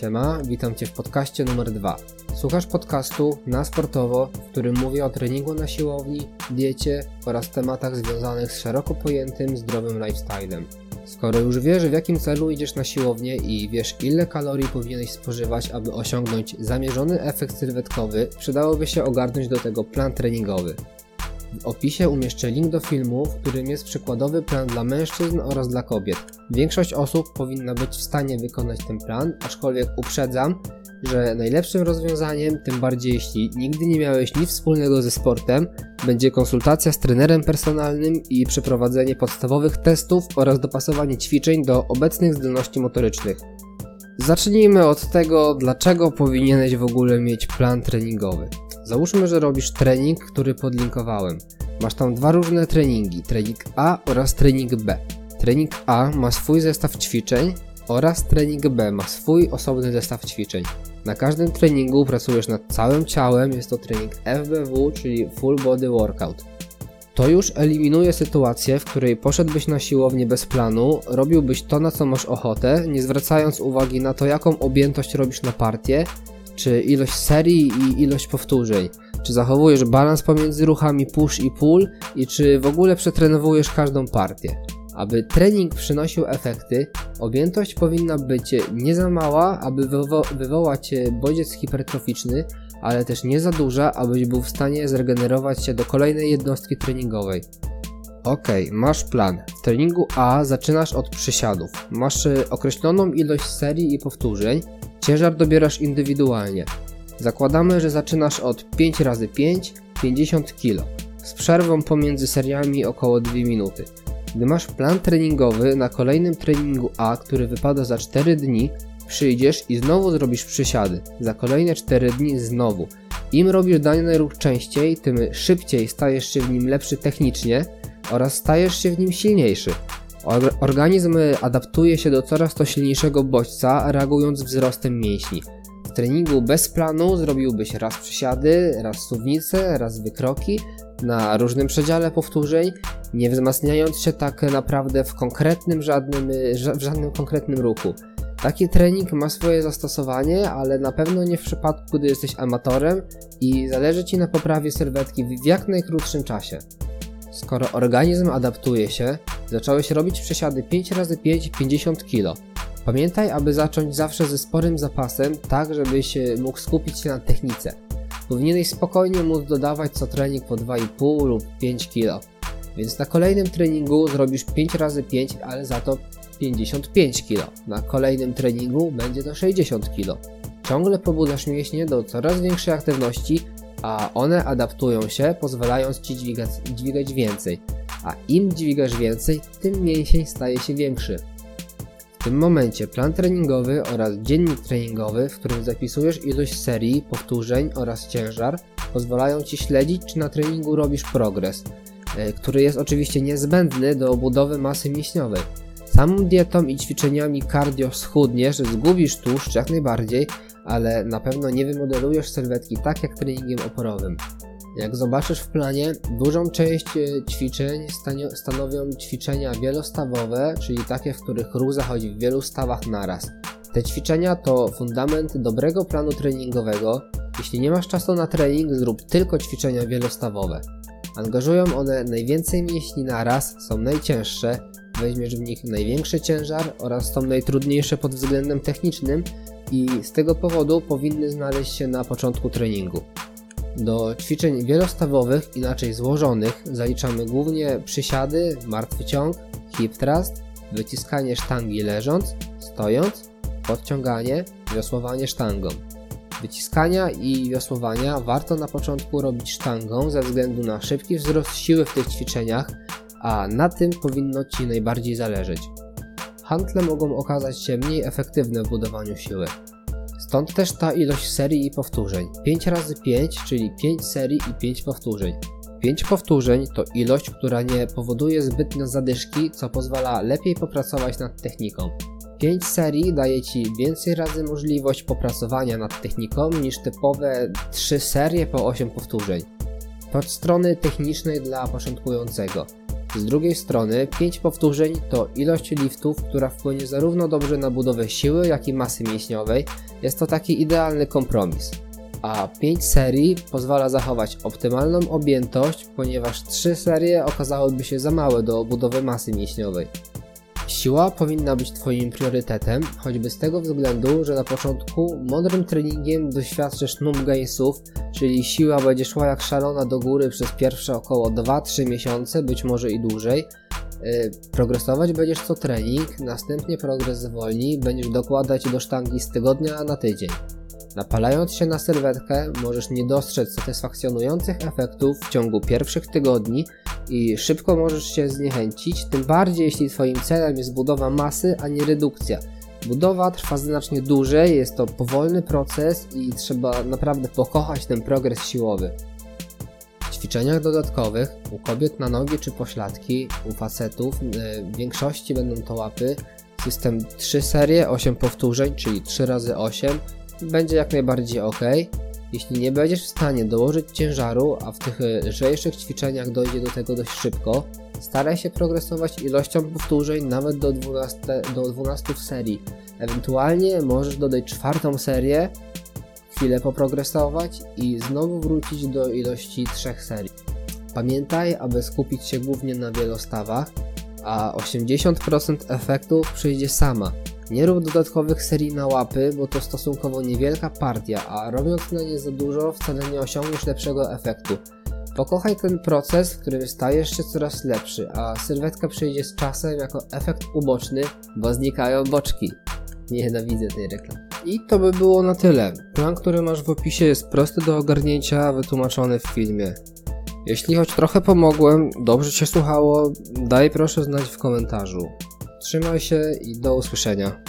Siema, witam Cię w podcaście numer 2. Słuchasz podcastu na sportowo, w którym mówię o treningu na siłowni, diecie oraz tematach związanych z szeroko pojętym zdrowym lifestylem. Skoro już wiesz w jakim celu idziesz na siłownię i wiesz ile kalorii powinieneś spożywać, aby osiągnąć zamierzony efekt sylwetkowy, przydałoby się ogarnąć do tego plan treningowy. W opisie umieszczę link do filmu, w którym jest przykładowy plan dla mężczyzn oraz dla kobiet. Większość osób powinna być w stanie wykonać ten plan, aczkolwiek uprzedzam, że najlepszym rozwiązaniem, tym bardziej jeśli nigdy nie miałeś nic wspólnego ze sportem, będzie konsultacja z trenerem personalnym i przeprowadzenie podstawowych testów oraz dopasowanie ćwiczeń do obecnych zdolności motorycznych. Zacznijmy od tego, dlaczego powinieneś w ogóle mieć plan treningowy. Załóżmy, że robisz trening, który podlinkowałem. Masz tam dwa różne treningi, trening A oraz trening B. Trening A ma swój zestaw ćwiczeń oraz trening B ma swój osobny zestaw ćwiczeń. Na każdym treningu pracujesz nad całym ciałem, jest to trening FBW, czyli Full Body Workout. To już eliminuje sytuację, w której poszedłbyś na siłownię bez planu, robiłbyś to na co masz ochotę, nie zwracając uwagi na to jaką objętość robisz na partię, czy ilość serii i ilość powtórzeń. Czy zachowujesz balans pomiędzy ruchami push i pull i czy w ogóle przetrenowujesz każdą partię. Aby trening przynosił efekty, objętość powinna być nie za mała, aby wywo wywołać bodziec hipertroficzny, ale też nie za duża, abyś był w stanie zregenerować się do kolejnej jednostki treningowej. Ok, masz plan. W treningu A zaczynasz od przysiadów. Masz określoną ilość serii i powtórzeń. Ciężar dobierasz indywidualnie. Zakładamy, że zaczynasz od 5 razy 5 50 kg z przerwą pomiędzy seriami około 2 minuty. Gdy masz plan treningowy na kolejnym treningu A, który wypada za 4 dni, przyjdziesz i znowu zrobisz przysiady. Za kolejne 4 dni znowu. Im robisz dany ruch częściej, tym szybciej stajesz się w nim lepszy technicznie oraz stajesz się w nim silniejszy. Organizm adaptuje się do coraz to silniejszego bodźca, reagując wzrostem mięśni. W treningu bez planu zrobiłbyś raz przysiady, raz suwnice, raz wykroki na różnym przedziale powtórzeń, nie wzmacniając się tak naprawdę w konkretnym żadnym, w żadnym konkretnym ruchu. Taki trening ma swoje zastosowanie, ale na pewno nie w przypadku, gdy jesteś amatorem i zależy Ci na poprawie sylwetki w jak najkrótszym czasie. Skoro organizm adaptuje się, zacząłeś robić przesiady 5 razy 5 50 kg. Pamiętaj, aby zacząć zawsze ze sporym zapasem, tak żebyś mógł skupić się na technice. Powinieneś spokojnie móc dodawać co trening po 2,5 lub 5 kg. Więc na kolejnym treningu zrobisz 5 razy 5, ale za to 55 kg. Na kolejnym treningu będzie to 60 kg. Ciągle pobudzasz mięśnie do coraz większej aktywności, a one adaptują się, pozwalając Ci dźwigać, dźwigać więcej. A im dźwigasz więcej, tym mięsień staje się większy. W tym momencie plan treningowy oraz dziennik treningowy, w którym zapisujesz ilość serii, powtórzeń oraz ciężar, pozwalają Ci śledzić, czy na treningu robisz progres, e, który jest oczywiście niezbędny do budowy masy mięśniowej. Samą dietą i ćwiczeniami cardio schudniesz, zgubisz tłuszcz jak najbardziej, ale na pewno nie wymodelujesz sylwetki tak jak treningiem oporowym. Jak zobaczysz w planie, dużą część e, ćwiczeń stanowią ćwiczenia wielostawowe, czyli takie, w których ruch zachodzi w wielu stawach naraz. Te ćwiczenia to fundament dobrego planu treningowego. Jeśli nie masz czasu na trening, zrób tylko ćwiczenia wielostawowe. Angażują one najwięcej mięśni naraz, są najcięższe, weźmiesz w nich największy ciężar oraz są najtrudniejsze pod względem technicznym i z tego powodu powinny znaleźć się na początku treningu. Do ćwiczeń wielostawowych, inaczej złożonych, zaliczamy głównie przysiady, martwy ciąg, hip thrust, wyciskanie sztangi leżąc, stojąc, podciąganie, wiosłowanie sztangą. Wyciskania i wiosłowania warto na początku robić sztangą ze względu na szybki wzrost siły w tych ćwiczeniach, a na tym powinno Ci najbardziej zależeć. Handle mogą okazać się mniej efektywne w budowaniu siły. Stąd też ta ilość serii i powtórzeń. 5 razy 5, czyli 5 serii i 5 powtórzeń. 5 powtórzeń to ilość, która nie powoduje zbytnio zadyszki, co pozwala lepiej popracować nad techniką. 5 serii daje Ci więcej razy możliwość popracowania nad techniką niż typowe 3 serie po 8 powtórzeń. Od strony technicznej dla początkującego. Z drugiej strony 5 powtórzeń to ilość liftów, która wpłynie zarówno dobrze na budowę siły, jak i masy mięśniowej. Jest to taki idealny kompromis. A 5 serii pozwala zachować optymalną objętość, ponieważ 3 serie okazałyby się za małe do budowy masy mięśniowej. Siła powinna być Twoim priorytetem, choćby z tego względu, że na początku mądrym treningiem doświadczysz numb gainsów, czyli siła będzie szła jak szalona do góry przez pierwsze około 2-3 miesiące, być może i dłużej. Yy, progresować będziesz co trening, następnie progres zwolni, będziesz dokładać do sztangi z tygodnia na tydzień. Napalając się na sylwetkę, możesz nie dostrzec satysfakcjonujących efektów w ciągu pierwszych tygodni i szybko możesz się zniechęcić, tym bardziej jeśli Twoim celem jest budowa masy, a nie redukcja. Budowa trwa znacznie dłużej, jest to powolny proces i trzeba naprawdę pokochać ten progres siłowy. W ćwiczeniach dodatkowych u kobiet na nogi czy pośladki, u facetów e, w większości będą to łapy. System 3 serie, 8 powtórzeń, czyli 3 razy 8 będzie jak najbardziej ok. Jeśli nie będziesz w stanie dołożyć ciężaru, a w tych lżejszych ćwiczeniach dojdzie do tego dość szybko, staraj się progresować ilością powtórzeń nawet do 12, do 12 w serii. Ewentualnie możesz dodać czwartą serię, chwilę poprogresować i znowu wrócić do ilości trzech serii. Pamiętaj, aby skupić się głównie na wielostawach, a 80% efektów przyjdzie sama. Nie rób dodatkowych serii na łapy, bo to stosunkowo niewielka partia, a robiąc na nie za dużo wcale nie osiągniesz lepszego efektu. Pokochaj ten proces, w którym stajesz się coraz lepszy, a sylwetka przyjdzie z czasem jako efekt uboczny, bo znikają boczki. Nienawidzę tej reklamy. I to by było na tyle. Plan, który masz w opisie jest prosty do ogarnięcia, wytłumaczony w filmie. Jeśli choć trochę pomogłem, dobrze Cię słuchało, daj proszę znać w komentarzu. Trzymaj się i do usłyszenia.